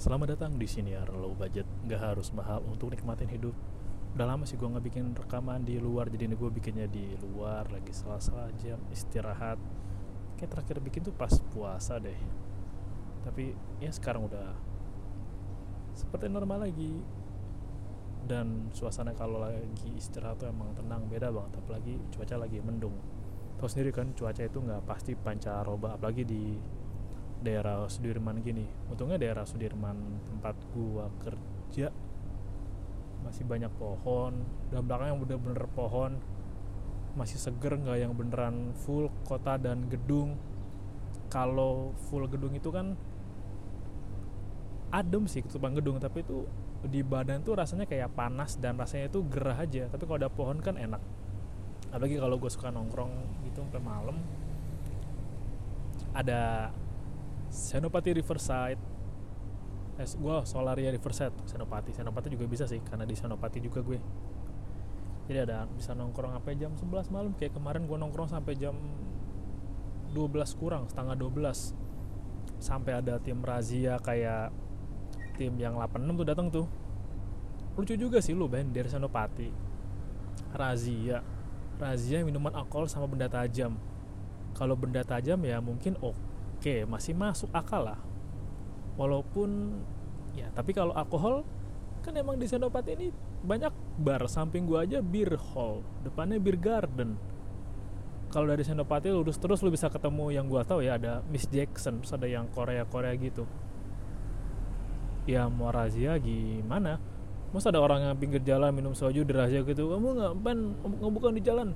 Selamat datang di sini ya low budget, nggak harus mahal untuk nikmatin hidup. Udah lama sih gue nggak bikin rekaman di luar, jadi ini gue bikinnya di luar lagi salah-salah jam istirahat. Kayak terakhir bikin tuh pas puasa deh. Tapi ya sekarang udah seperti normal lagi. Dan suasana kalau lagi istirahat tuh emang tenang beda banget, apalagi cuaca lagi mendung. Tahu sendiri kan cuaca itu nggak pasti pancaroba, apalagi di daerah Sudirman gini. Untungnya daerah Sudirman tempat gua kerja masih banyak pohon. Dan belakang yang bener-bener pohon. Masih seger nggak yang beneran full kota dan gedung. Kalau full gedung itu kan adem sih ketutupan gedung tapi itu di badan tuh rasanya kayak panas dan rasanya itu gerah aja. Tapi kalau ada pohon kan enak. Apalagi kalau gue suka nongkrong gitu sampai malam ada Senopati Riverside. Eh, gue Solaria Riverside Senopati. Senopati juga bisa sih karena di Senopati juga gue. Jadi ada bisa nongkrong sampai jam 11 malam. Kayak kemarin gue nongkrong sampai jam 12 kurang setengah 12 sampai ada tim razia kayak tim yang 86 tuh datang tuh. Lucu juga sih lu Ben dari Senopati. Razia. Razia minuman alkohol sama benda tajam. Kalau benda tajam ya mungkin oke oke masih masuk akal lah. Walaupun ya tapi kalau alkohol kan emang di Senopati ini banyak bar. Samping gua aja beer hall. Depannya beer garden. Kalau dari Senopati lurus terus lu bisa ketemu yang gua tahu ya ada Miss Jackson ada yang Korea Korea gitu. Ya mau razia gimana? Masa ada orang yang pinggir jalan minum soju di razia gitu? Kamu nggak ban ngebukan di jalan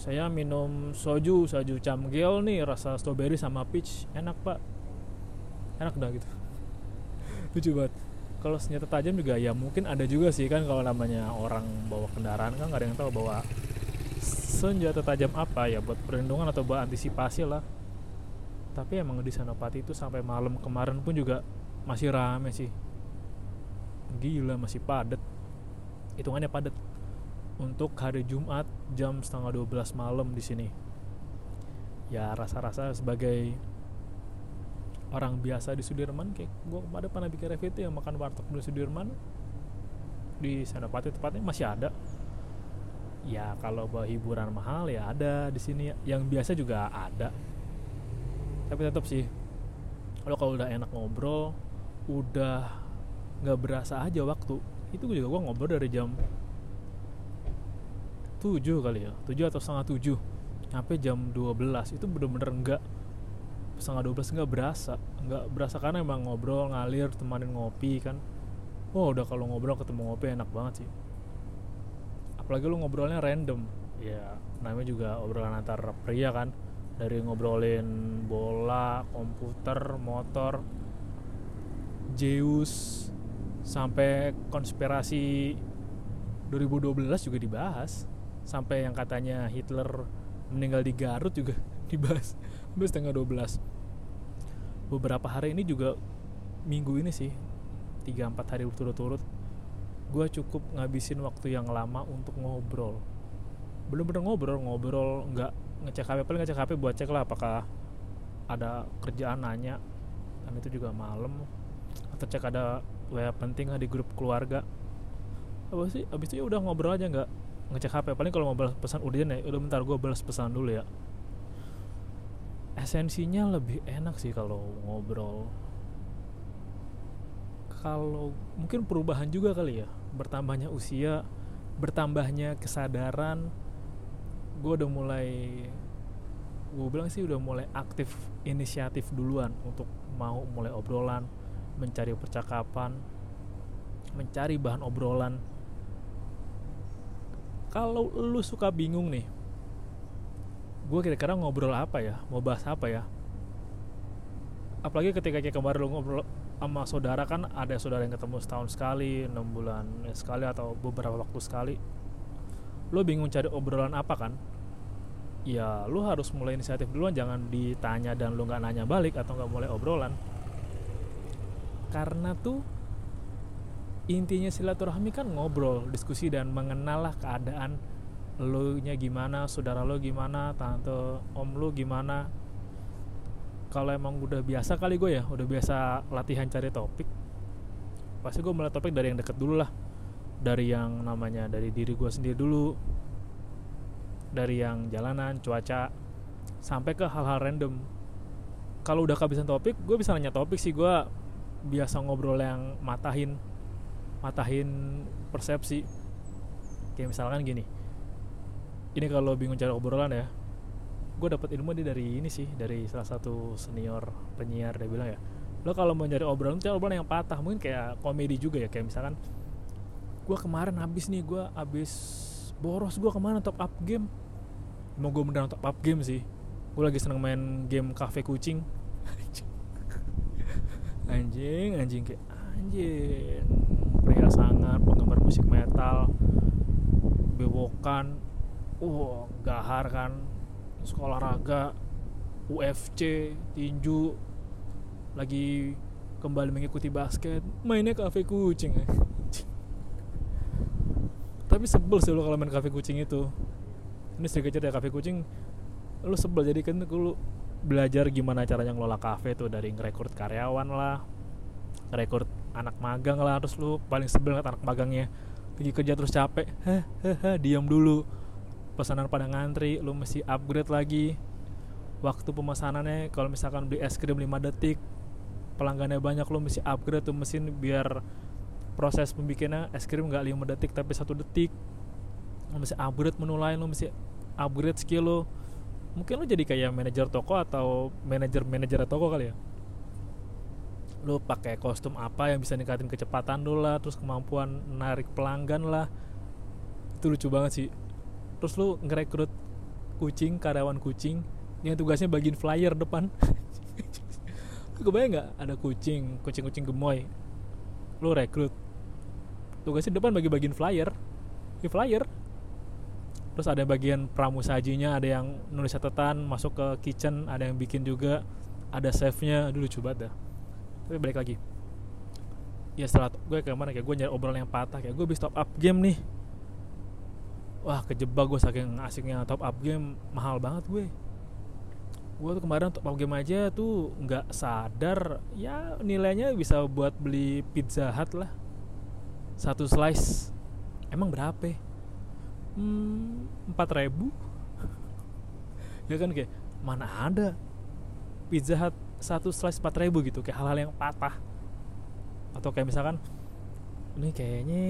saya minum soju soju camgel nih rasa strawberry sama peach. Enak pak. Enak dah gitu. Lucu banget. Kalau senjata tajam juga ya mungkin ada juga sih kan kalau namanya orang bawa kendaraan kan nggak ada yang tahu bawa senjata tajam apa ya buat perlindungan atau buat antisipasi lah. Tapi emang di Senopati itu sampai malam kemarin pun juga masih rame sih. Gila masih padat. Hitungannya padat untuk hari Jumat jam setengah 12 malam di sini. Ya rasa-rasa sebagai orang biasa di Sudirman kayak gue kemarin pernah bikin review itu yang makan warteg di Sudirman. Di Senopati tepatnya masih ada. Ya kalau bawa hiburan mahal ya ada di sini. Yang biasa juga ada. Tapi tetap sih kalau kalau udah enak ngobrol udah nggak berasa aja waktu itu juga gue ngobrol dari jam 7 kali ya. 7 atau setengah 7 sampai jam 12 itu bener-bener enggak setengah 12 enggak berasa. Enggak berasa karena emang ngobrol ngalir temanin ngopi kan. Oh udah kalau ngobrol ketemu ngopi enak banget sih. Apalagi lu ngobrolnya random. Ya namanya juga obrolan antar pria kan. Dari ngobrolin bola komputer motor Zeus sampai konspirasi 2012 juga dibahas sampai yang katanya Hitler meninggal di Garut juga dibahas. Sampai setengah 12 beberapa hari ini juga minggu ini sih 3-4 hari berturut-turut gue cukup ngabisin waktu yang lama untuk ngobrol. Belum bener ngobrol ngobrol nggak ngecek HP paling ngecek HP buat cek lah apakah ada kerjaan nanya. Dan itu juga malam. Atau cek ada WA penting di grup keluarga. Apa sih? Abis itu ya udah ngobrol aja nggak ngecek HP paling kalau mau balas pesan udah ya udah bentar gue balas pesan dulu ya. Esensinya lebih enak sih kalau ngobrol. Kalau mungkin perubahan juga kali ya bertambahnya usia bertambahnya kesadaran. Gue udah mulai gue bilang sih udah mulai aktif inisiatif duluan untuk mau mulai obrolan mencari percakapan mencari bahan obrolan kalau lu suka bingung nih gue kira-kira ngobrol apa ya? Mau bahas apa ya? Apalagi ketika kayak kemarin lu ngobrol sama saudara kan ada saudara yang ketemu setahun sekali enam bulan sekali atau beberapa waktu sekali. Lu bingung cari obrolan apa kan? Ya lu harus mulai inisiatif duluan jangan ditanya dan lu nggak nanya balik atau nggak mulai obrolan. Karena tuh intinya silaturahmi kan ngobrol diskusi dan mengenal lah keadaan lo nya gimana saudara lo gimana tante om lo gimana. Kalau emang udah biasa kali gue ya udah biasa latihan cari topik pasti gue mulai topik dari yang deket dulu lah. Dari yang namanya dari diri gue sendiri dulu dari yang jalanan cuaca sampai ke hal-hal random. Kalau udah kehabisan topik gue bisa nanya topik sih. Gue biasa ngobrol yang matahin matahin persepsi. Kayak misalkan gini ini kalau bingung cara obrolan ya gue dapat ilmu dia dari ini sih dari salah satu senior penyiar dia bilang ya lo kalau mau nyari obrolan cari obrolan yang patah. Mungkin kayak komedi juga ya kayak misalkan gue kemarin habis nih gue habis boros gue ke mana top up game? Mau gue beneran top up game sih. Gue lagi seneng main game cafe kucing. Anjing anjing kayak anjing pria sangat penggemar musik metal bewokan uh gahar kan sekolah raga UFC tinju lagi kembali mengikuti basket mainnya kafe kucing tapi sebel sih lo kalau main kafe kucing itu. Ini sedikit cerita kafe kucing lo sebel jadi kan lu belajar gimana caranya ngelola kafe tuh dari ngerekrut karyawan lah rekrut anak magang lah terus lu paling sebel anak magangnya. Lagi kerja terus capek heh heh diam dulu. Pesanan pada ngantri lu mesti upgrade lagi. Waktu pemesanannya kalau misalkan beli es krim 5 detik pelanggannya banyak lo mesti upgrade tuh mesin biar proses pembikinnya es krim nggak 5 detik tapi satu detik. Lo mesti upgrade menu lain lo mesti upgrade skill lo mungkin lo jadi kayak manajer toko atau manajer manajer toko kali ya lo pakai kostum apa yang bisa ningkatin kecepatan lo lah terus kemampuan narik pelanggan lah. Itu lucu banget sih. Terus lo ngerekrut kucing karyawan kucing yang tugasnya bagiin flyer depan. Kebayang nggak ada kucing kucing kucing gemoy lo rekrut. Tugasnya depan bagi bagian flyer di flyer. Terus ada bagian pramusajinya ada yang nulis catatan masuk ke kitchen ada yang bikin juga ada chef nya dulu coba dah tapi balik lagi. Ya setelah gue ke mana kayak gue nyari obrolan yang patah kayak gue bisa top up game nih. Wah kejebak gue saking asiknya top up game mahal banget gue. Gue tuh kemarin untuk game aja tuh nggak sadar ya nilainya bisa buat beli pizza hut lah. Satu slice. Emang berapa? Hmm, ribu. Ya kan kayak mana ada pizza hut satu slice empat ribu gitu kayak hal-hal yang patah. Atau kayak misalkan ini kayaknya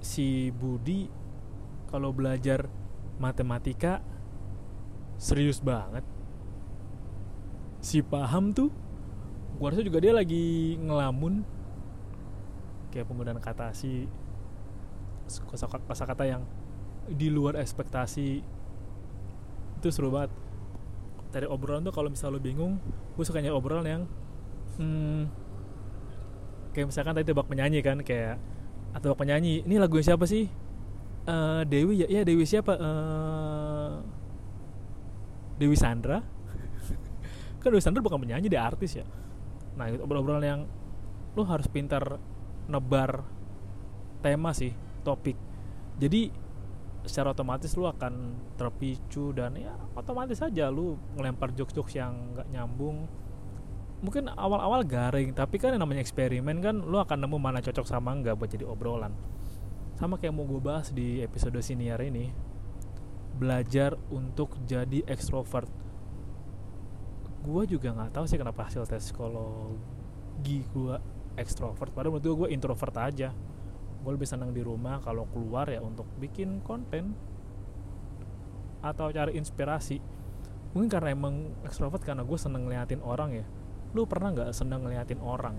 si Budi kalau belajar matematika serius banget. Si paham tuh gua rasa juga dia lagi ngelamun. Kayak penggunaan kata si kosa kata yang di luar ekspektasi. Itu seru banget dari obrolan tuh kalau misal lo bingung gue suka nyari obrolan yang hmm, kayak misalkan tadi tebak penyanyi kan kayak atau tebak penyanyi ini lagu siapa sih? Uh, Dewi ya ya Dewi siapa? Uh, Dewi Sandra. Kan Dewi Sandra bukan penyanyi dia artis ya. Nah itu obrolan yang lo harus pintar nebar tema sih topik. Jadi secara otomatis lu akan terpicu dan ya otomatis saja lu ngelempar jokes-jokes yang nggak nyambung. Mungkin awal-awal garing tapi kan yang namanya eksperimen kan lu akan nemu mana cocok sama nggak buat jadi obrolan. Sama kayak mau gue bahas di episode siniar ini belajar untuk jadi ekstrovert gue juga nggak tahu sih kenapa hasil tes psikologi gue ekstrovert padahal menurut gue gue introvert aja gue lebih senang di rumah kalau keluar ya untuk bikin konten atau cari inspirasi. Mungkin karena emang ekstrovert karena gue seneng ngeliatin orang ya. Lu pernah nggak seneng ngeliatin orang?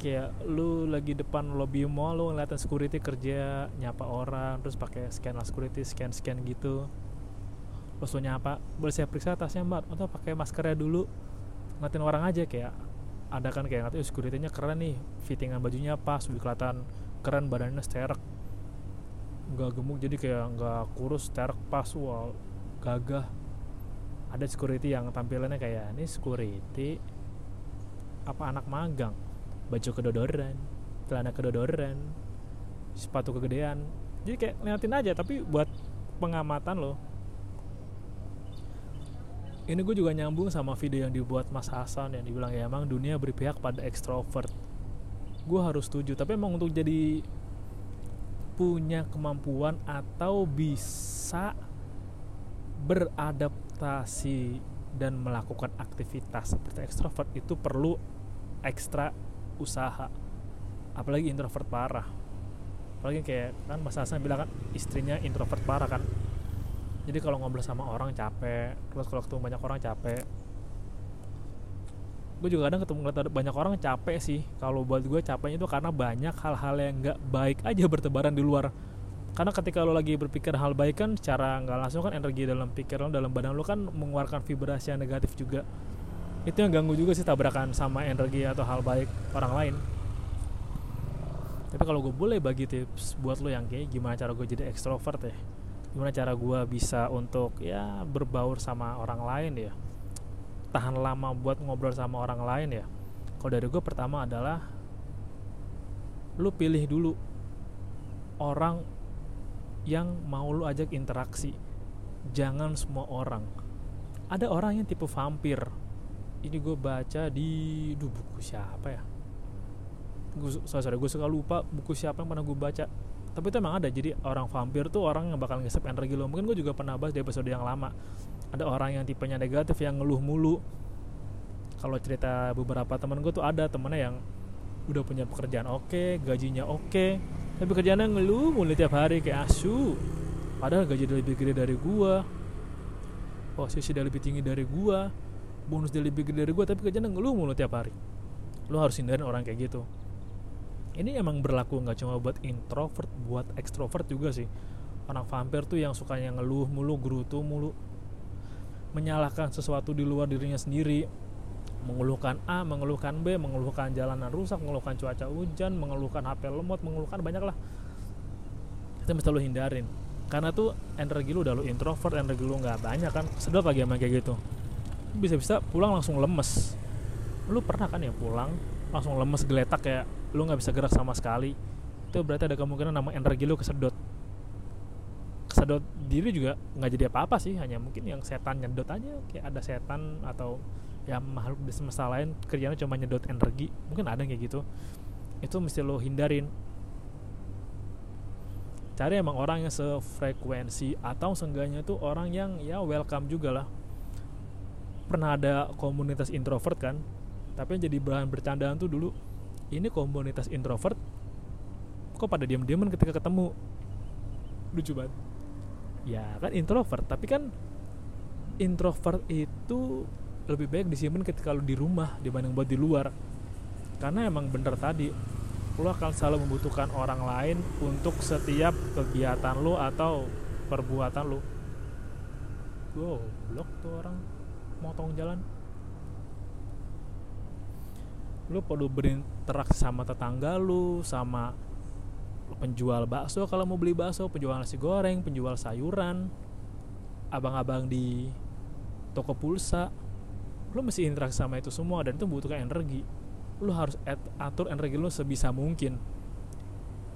Kayak lu lagi depan lobby mall lu ngeliatin security kerja nyapa orang terus pakai scan lah security scan scan gitu. Terus lu nyapa boleh saya periksa tasnya mbak? Atau pakai maskernya dulu. Ngeliatin orang aja kayak ada kan kayak ngatain securitynya keren nih fittingan bajunya pas kelihatan keren badannya sterek. Nggak gemuk jadi kayak nggak kurus sterek pas wah gagah. Ada security yang tampilannya kayak ini security apa anak magang? Baju kedodoran celana kedodoran sepatu kegedean. Jadi kayak liatin aja tapi buat pengamatan loh ini gue juga nyambung sama video yang dibuat Mas Hasan yang dibilang ya emang dunia berpihak pada ekstrovert. Gue harus setuju tapi emang untuk jadi punya kemampuan atau bisa beradaptasi dan melakukan aktivitas seperti ekstrovert itu perlu ekstra usaha. Apalagi introvert parah. Apalagi kayak kan Mas Hasan bilang kan istrinya introvert parah kan jadi kalau ngobrol sama orang capek terus kalau ketemu banyak orang capek. Gue juga kadang ketemu banyak orang capek sih. Kalau buat gue capeknya itu karena banyak hal-hal yang nggak baik aja bertebaran di luar. Karena ketika lo lagi berpikir hal baik kan secara nggak langsung kan energi dalam pikiran dalam badan lo kan mengeluarkan vibrasi yang negatif juga. Itu yang ganggu juga sih tabrakan sama energi atau hal baik orang lain. Tapi kalau gue boleh bagi tips buat lo yang kayak gimana cara gue jadi ekstrovert ya gimana cara gue bisa untuk ya berbaur sama orang lain ya? Tahan lama buat ngobrol sama orang lain ya? Kalau dari gue pertama adalah lu pilih dulu orang yang mau lu ajak interaksi. Jangan semua orang. Ada orang yang tipe vampir. Ini gue baca di duh buku siapa ya? Gue sorry, sorry gue suka lupa buku siapa yang pernah gue baca tapi itu emang ada. Jadi orang vampir tuh orang yang bakal ngesep energi lo. Mungkin gue juga pernah bahas di episode yang lama. Ada orang yang tipenya negatif yang ngeluh mulu. Kalau cerita beberapa teman gue tuh ada temennya yang udah punya pekerjaan oke okay, gajinya oke okay, tapi kerjaannya ngeluh mulu tiap hari kayak asu. Padahal gaji dia lebih gede dari gue posisi dia lebih tinggi dari gue bonus dia lebih gede dari gue tapi kerjaannya ngeluh mulu tiap hari. Lo harus hindarin orang kayak gitu ini emang berlaku nggak cuma buat introvert buat ekstrovert juga sih orang vampir tuh yang sukanya ngeluh mulu gerutu mulu menyalahkan sesuatu di luar dirinya sendiri mengeluhkan A, mengeluhkan B, mengeluhkan jalanan rusak, mengeluhkan cuaca hujan, mengeluhkan HP lemot, mengeluhkan banyak lah. Itu mesti lo hindarin. Karena tuh energi lu udah lu introvert, energi lu nggak banyak kan. Sedap lagi sama kayak gitu. Bisa-bisa pulang langsung lemes. Lu pernah kan ya pulang langsung lemes geletak kayak lu nggak bisa gerak sama sekali. Itu berarti ada kemungkinan nama energi lu kesedot. Kesedot diri juga nggak jadi apa-apa sih hanya mungkin yang setan nyedot aja kayak ada setan atau ya makhluk di semesta lain kerjanya cuma nyedot energi. Mungkin ada kayak gitu. Itu mesti lo hindarin. Cari emang orang yang sefrekuensi atau seenggaknya tuh orang yang ya welcome juga lah. Pernah ada komunitas introvert kan tapi yang jadi bahan bercandaan tuh dulu ini komunitas introvert kok pada diam-diaman ketika ketemu. Lucu banget. Ya kan introvert tapi kan introvert itu lebih baik disimpan ketika lu di rumah dibanding buat di luar. Karena emang bener tadi lu akan selalu membutuhkan orang lain untuk setiap kegiatan lu atau perbuatan lu. Wow blok tuh orang motong jalan lu perlu berinteraksi sama tetangga lu sama penjual bakso kalau mau beli bakso penjual nasi goreng penjual sayuran. Abang-abang di toko pulsa lu mesti interaksi sama itu semua dan itu membutuhkan energi. Lu harus atur energi lu sebisa mungkin.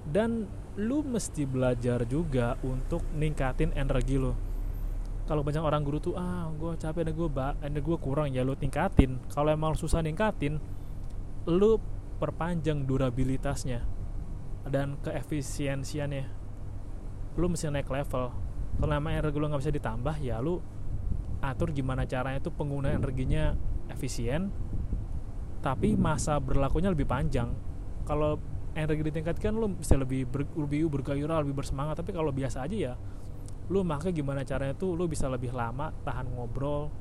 Dan lu mesti belajar juga untuk ningkatin energi lu. Kalau banyak orang guru tuh ah gue capek dan gue energi gue kurang ya lu tingkatin. Kalau emang susah ningkatin lu perpanjang durabilitasnya dan keefisiensiannya. Lu mesti naik level. Kalau emang energi lu nggak bisa ditambah ya lu atur gimana caranya itu penggunaan energinya efisien tapi masa berlakunya lebih panjang. Kalau energi ditingkatkan lu bisa lebih ber, lebih bergairah lebih bersemangat. Tapi kalau biasa aja ya lu makanya gimana caranya tuh lu bisa lebih lama tahan ngobrol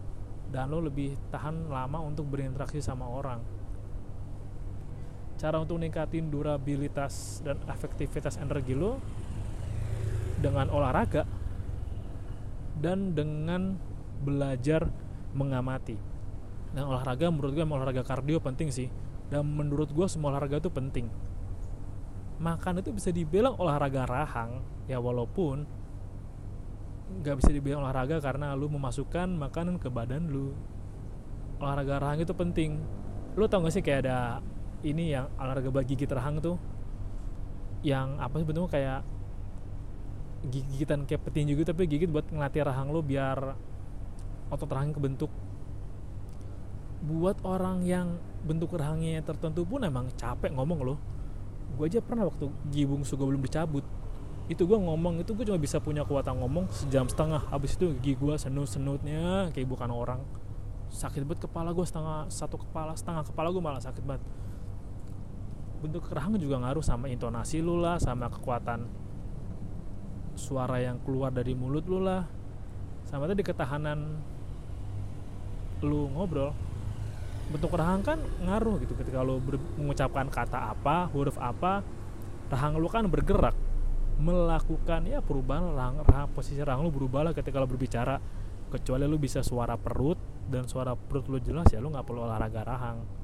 dan lu lebih tahan lama untuk berinteraksi sama orang cara untuk ningkatin durabilitas dan efektivitas energi lo dengan olahraga dan dengan belajar mengamati. Dan olahraga menurut gue olahraga kardio penting sih. Dan menurut gue semua olahraga itu penting. Makan itu bisa dibilang olahraga rahang ya walaupun nggak bisa dibilang olahraga karena lu memasukkan makanan ke badan lu. Olahraga rahang itu penting. Lu tau gak sih kayak ada ini yang olahraga buat gigit rahang tuh yang apa sih bentuknya kayak gigitan kayak petinju gitu tapi gigit buat ngelatih rahang lo biar otot rahangnya kebentuk. Buat orang yang bentuk rahangnya tertentu pun emang capek ngomong loh. Gue aja pernah waktu gigi suga belum dicabut itu gue ngomong itu gue cuma bisa punya kekuatan ngomong sejam setengah. Habis itu gigi gue senut senutnya kayak bukan orang sakit banget kepala gue setengah satu kepala setengah kepala gue malah sakit banget bentuk rahang juga ngaruh sama intonasi lu lah sama kekuatan suara yang keluar dari mulut lu lah. Sama tadi ketahanan lu ngobrol bentuk rahang kan ngaruh gitu. Ketika lu mengucapkan kata apa huruf apa rahang lu kan bergerak melakukan ya perubahan rahang, rahang posisi rahang lu berubah lah ketika lu berbicara. Kecuali lu bisa suara perut dan suara perut lu jelas ya lu nggak perlu olahraga rahang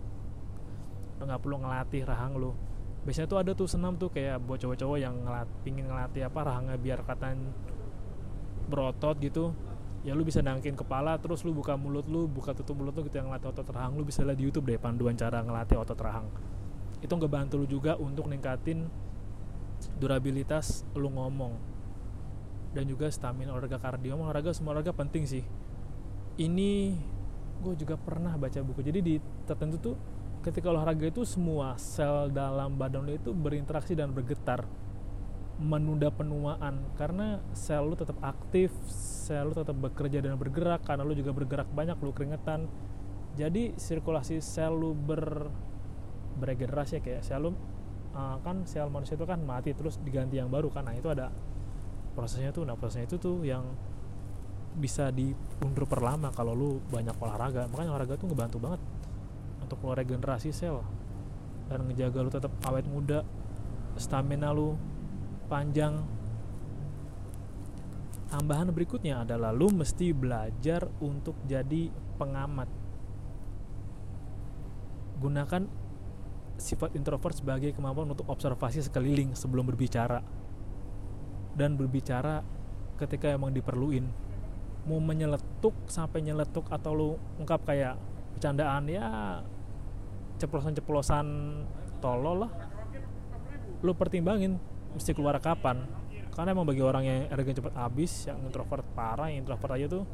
lu nggak perlu ngelatih rahang lu. Biasanya tuh ada tuh senam tuh kayak buat cowok-cowok yang ngelat, pingin ngelatih apa rahangnya biar katan berotot gitu. Ya lu bisa nangkin kepala terus lu buka mulut lu buka tutup mulut lu gitu yang ngelatih otot rahang lu bisa lihat di YouTube deh panduan cara ngelatih otot rahang. Itu ngebantu lu juga untuk ningkatin durabilitas lu ngomong. Dan juga stamina olahraga kardio. Olahraga semua olahraga penting sih. Ini gue juga pernah baca buku. Jadi di tertentu tuh ketika olahraga itu semua sel dalam badan lu itu berinteraksi dan bergetar menunda penuaan. Karena sel lu tetap aktif sel lu tetap bekerja dan bergerak karena lu juga bergerak banyak lu keringetan. Jadi sirkulasi sel lu ber beregenerasi ya, kayak sel lu uh, kan sel manusia itu kan mati terus diganti yang baru kan. Nah itu ada prosesnya tuh. Nah prosesnya itu tuh yang bisa diundur perlama kalau lu banyak olahraga. Makanya olahraga tuh ngebantu banget untuk lo regenerasi sel. Dan ngejaga lu tetap awet muda stamina lu panjang. Tambahan berikutnya adalah lu mesti belajar untuk jadi pengamat. Gunakan sifat introvert sebagai kemampuan untuk observasi sekeliling sebelum berbicara. Dan berbicara ketika emang diperluin. Mau menyeletuk sampai nyeletuk atau lu ungkap kayak bercandaan ya ceplosan-ceplosan tolol lah. Lu pertimbangin mesti keluar kapan? Karena emang bagi orang yang energi cepat habis yang introvert parah yang introvert aja tuh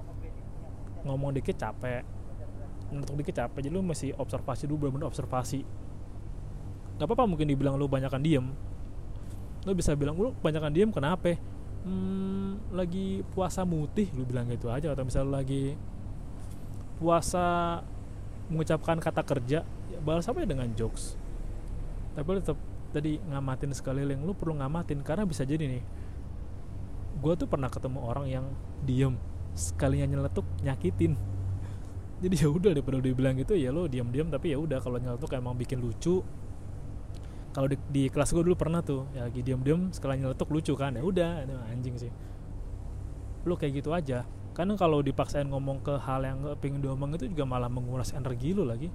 ngomong dikit capek. Untuk dikit capek jadi lu mesti observasi dulu bener-bener observasi. Nggak apa-apa mungkin dibilang lu banyakan diem. Lu bisa bilang lu banyakan diem kenapa? Hmm, lagi puasa mutih lu bilang gitu aja. Atau misalnya lagi puasa mengucapkan kata kerja balas apa ya dengan jokes? Tapi tetap tadi ngamatin sekeliling lu perlu ngamatin karena bisa jadi nih gue tuh pernah ketemu orang yang diem sekalinya nyeletuk nyakitin. Jadi ya udah daripada dibilang gitu ya lo diam-diam tapi ya udah kalau nyeletuk emang bikin lucu. Kalau di, di kelas gue dulu pernah tuh ya lagi diam-diam sekalinya nyeletuk lucu kan ya udah anjing sih. Lo kayak gitu aja. Karena kalau dipaksain ngomong ke hal yang pengen diomong itu juga malah menguras energi lo lagi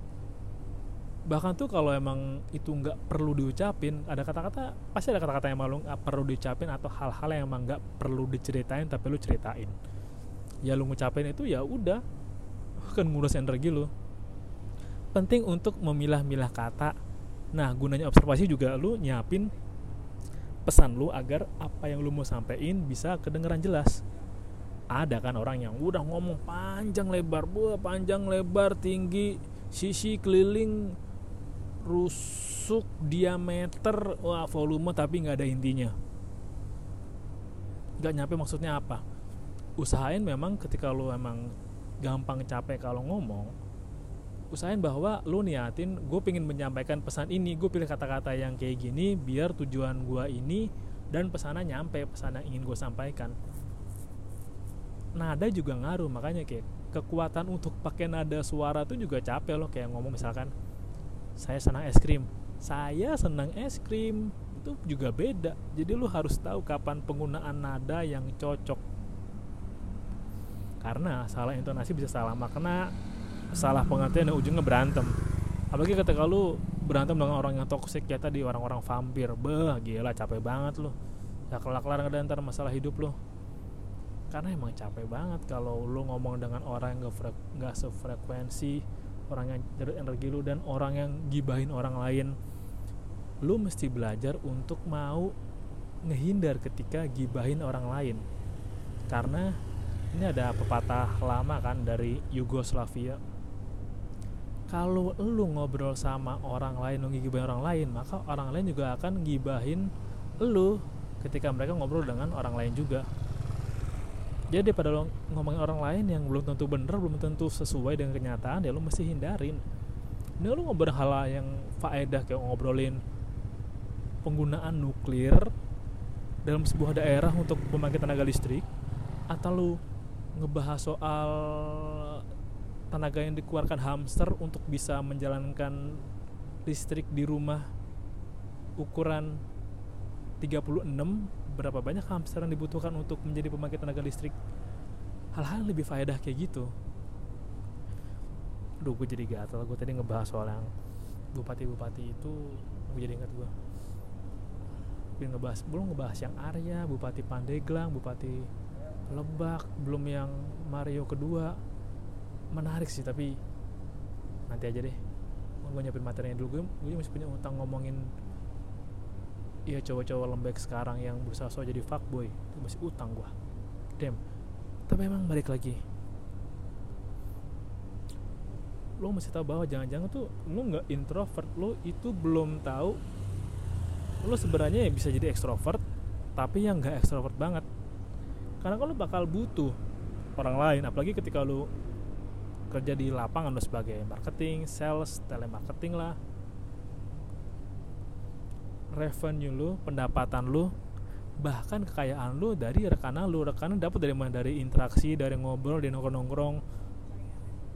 bahkan tuh kalau emang itu nggak perlu diucapin ada kata-kata pasti ada kata-kata yang malu nggak perlu diucapin atau hal-hal yang emang nggak perlu diceritain tapi lu ceritain. Ya lu ngucapin itu ya udah kan ngurus energi lu. Penting untuk memilah-milah kata. Nah gunanya observasi juga lu nyiapin pesan lu agar apa yang lu mau sampein bisa kedengeran jelas. Ada kan orang yang udah ngomong panjang lebar buah panjang lebar tinggi sisi keliling rusuk diameter wah volume tapi nggak ada intinya. Nggak nyampe maksudnya apa? Usahain memang ketika lu emang gampang capek kalau ngomong usahain bahwa lu niatin gue pengen menyampaikan pesan ini gue pilih kata-kata yang kayak gini biar tujuan gue ini dan pesannya nyampe pesan yang ingin gue sampaikan. Nada juga ngaruh makanya kayak kekuatan untuk pakai nada suara tuh juga capek loh kayak ngomong misalkan saya senang es krim. Saya senang es krim. Itu juga beda. Jadi lu harus tahu kapan penggunaan nada yang cocok. Karena salah intonasi bisa salah makna salah pengertian dan ujungnya berantem. Apalagi ketika lu berantem dengan orang yang toksik ya tadi orang-orang vampir. Beh gila capek banget lu. Ya kelar-kelar ada antar masalah hidup lu. Karena emang capek banget kalau lu ngomong dengan orang yang gak sefrekuensi orang yang nyedot energi lu dan orang yang gibahin orang lain. Lu mesti belajar untuk mau ngehindar ketika gibahin orang lain. Karena ini ada pepatah lama kan dari Yugoslavia. Kalau lu ngobrol sama orang lain lu ngibahin orang lain maka orang lain juga akan ngibahin lu ketika mereka ngobrol dengan orang lain juga jadi pada lo ngomongin orang lain yang belum tentu bener belum tentu sesuai dengan kenyataan ya lo mesti hindarin. Ini lo ngobrol hal yang faedah kayak ngobrolin penggunaan nuklir dalam sebuah daerah untuk pembangkit tenaga listrik atau lo ngebahas soal tenaga yang dikeluarkan hamster untuk bisa menjalankan listrik di rumah ukuran 36 berapa banyak hamster yang dibutuhkan untuk menjadi pembangkit tenaga listrik? Hal-hal lebih faedah kayak gitu. Duh gue jadi gatel. Gue tadi ngebahas soal yang bupati-bupati itu gue jadi ingat gue gue ngebahas belum ngebahas yang Arya Bupati Pandeglang Bupati Lebak belum yang Mario kedua. Menarik sih tapi nanti aja deh. Gue nyiapin materinya dulu. Gue, gue masih punya utang ngomongin Iya cowok-cowok lembek sekarang yang berusaha so jadi fuckboy itu masih utang gua. Damn. Tapi emang balik lagi. Lo masih tahu bahwa jangan-jangan tuh lo nggak introvert, lo itu belum tahu lo sebenarnya ya bisa jadi ekstrovert tapi yang nggak ekstrovert banget. Karena kalau bakal butuh orang lain, apalagi ketika lo kerja di lapangan lo sebagai marketing, sales, telemarketing lah, revenue lu, pendapatan lu, bahkan kekayaan lu dari rekanan lu. Rekanan dapat dari mana? Dari interaksi, dari ngobrol, dari nongkrong-nongkrong.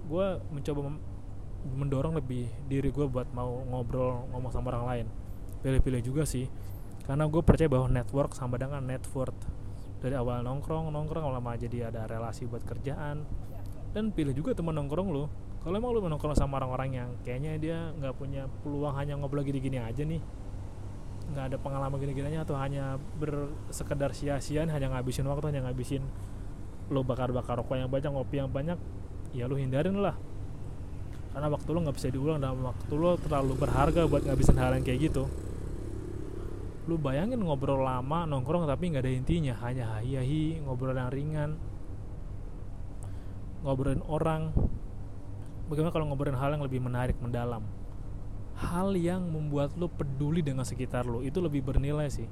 Gue mencoba mendorong lebih diri gue buat mau ngobrol, ngomong sama orang lain. Pilih-pilih juga sih. Karena gue percaya bahwa network sama dengan net worth. Dari awal nongkrong, nongkrong lama jadi ada relasi buat kerjaan. Dan pilih juga teman nongkrong lu. Kalau emang lu nongkrong sama orang-orang yang kayaknya dia nggak punya peluang hanya ngobrol gini-gini aja nih, nggak ada pengalaman gini-gininya atau hanya bersekedar sia-sia hanya ngabisin waktu hanya ngabisin lo bakar-bakar rokok yang banyak ngopi yang banyak ya lo hindarin lah. Karena waktu lo nggak bisa diulang dan waktu lo terlalu berharga buat ngabisin hal yang kayak gitu. Lu bayangin ngobrol lama nongkrong tapi nggak ada intinya. Hanya hahi ngobrol yang ringan ngobrolin orang. Bagaimana kalau ngobrolin hal yang lebih menarik mendalam hal yang membuat lo peduli dengan sekitar lo itu lebih bernilai sih.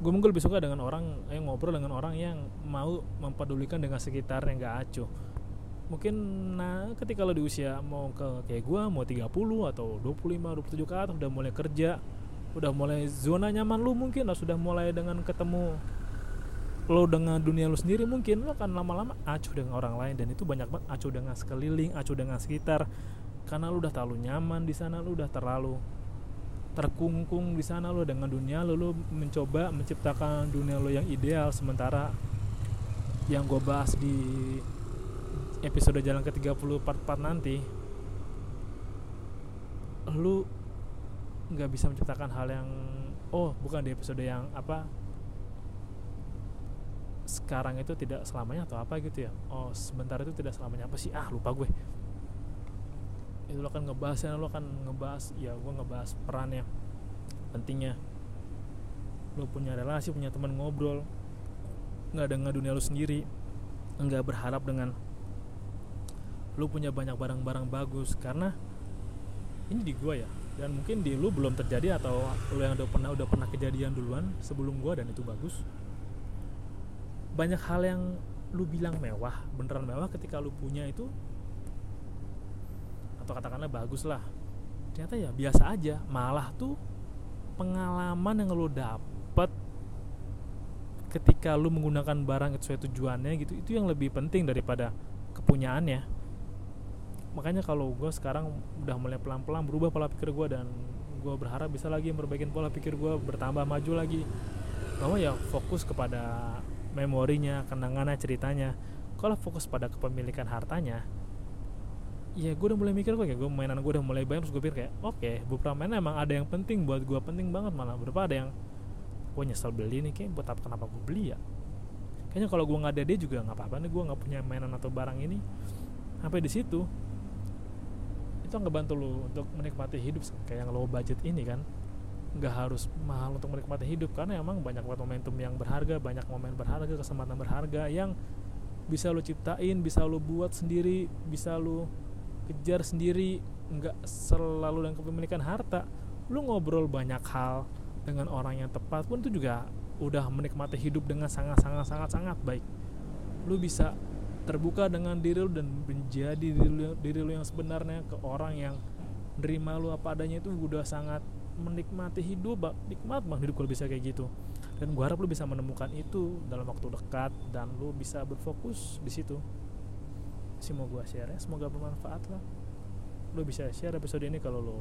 Gue mungkin lebih suka dengan orang yang ngobrol dengan orang yang mau mempedulikan dengan sekitar yang gak acuh. Mungkin nah ketika lo di usia mau ke kayak gue mau 30 atau 25 27 ke atas udah mulai kerja udah mulai zona nyaman lu mungkin lo sudah mulai dengan ketemu lo dengan dunia lo sendiri mungkin lo akan lama-lama acuh dengan orang lain. Dan itu banyak banget acuh dengan sekeliling acuh dengan sekitar karena lu udah terlalu nyaman di sana lu udah terlalu terkungkung di sana lu dengan dunia lu, lu mencoba menciptakan dunia lu yang ideal. Sementara yang gue bahas di episode jalan ke 30 part part nanti lu nggak bisa menciptakan hal yang oh bukan di episode yang apa sekarang itu tidak selamanya atau apa gitu ya. Oh sebentar itu tidak selamanya. Apa sih? Ah lupa gue itu lo akan ngebahasnya lo akan ngebahas ya gue ngebahas perannya pentingnya. Lo punya relasi punya teman ngobrol nggak dengan dunia lo sendiri nggak berharap dengan lo punya banyak barang-barang bagus. Karena ini di gue ya dan mungkin di lu belum terjadi atau lo yang udah pernah udah pernah kejadian duluan sebelum gue dan itu bagus. Banyak hal yang lu bilang mewah beneran mewah ketika lu punya itu atau katakanlah bagus lah. Ternyata ya biasa aja. Malah tuh pengalaman yang lo dapet ketika lu menggunakan barang sesuai tujuannya gitu itu yang lebih penting daripada kepunyaannya. Makanya kalau gue sekarang udah mulai pelan-pelan berubah pola pikir gue dan gue berharap bisa lagi memperbaiki pola pikir gue bertambah maju lagi. Bahwa ya fokus kepada memorinya kenangannya ceritanya. Kalau fokus pada kepemilikan hartanya ya gue udah mulai mikir kok ya gue mainan gue udah mulai banyak terus gue pikir kayak oke okay, beberapa mainan emang ada yang penting buat gue penting banget malah. Beberapa ada yang gue nyesel beli nih kayak buat apa kenapa gue beli ya? Kayaknya kalau gue nggak ada dia juga nggak apa-apa nih gue nggak punya mainan atau barang ini. Sampai di situ itu nggak bantu lo untuk menikmati hidup kayak yang low budget ini kan. Nggak harus mahal untuk menikmati hidup karena emang banyak banget momentum yang berharga banyak momen berharga kesempatan berharga yang bisa lu ciptain bisa lu buat sendiri bisa lu kejar sendiri nggak selalu dengan kepemilikan harta lu ngobrol banyak hal dengan orang yang tepat pun itu juga udah menikmati hidup dengan sangat sangat sangat sangat baik. Lu bisa terbuka dengan diri lu dan menjadi diri lu, diri lu yang sebenarnya ke orang yang nerima lu apa adanya itu udah sangat menikmati hidup nikmat bang hidup kalau bisa kayak gitu. Dan gue harap lu bisa menemukan itu dalam waktu dekat dan lu bisa berfokus di situ sih mau gue share ya semoga bermanfaat lah. Lu bisa share episode ini kalau lu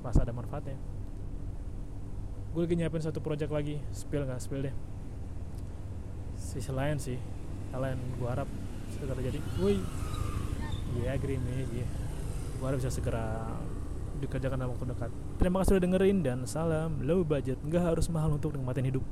rasa ada manfaatnya. Gue lagi nyiapin satu project lagi spill nggak spill deh. Sisi lain sih hal lain gue harap segera terjadi. Woi iya yeah, agree me yeah. gue harap bisa segera dikerjakan dalam waktu dekat. Terima kasih sudah dengerin dan salam low budget nggak harus mahal untuk nikmatin hidup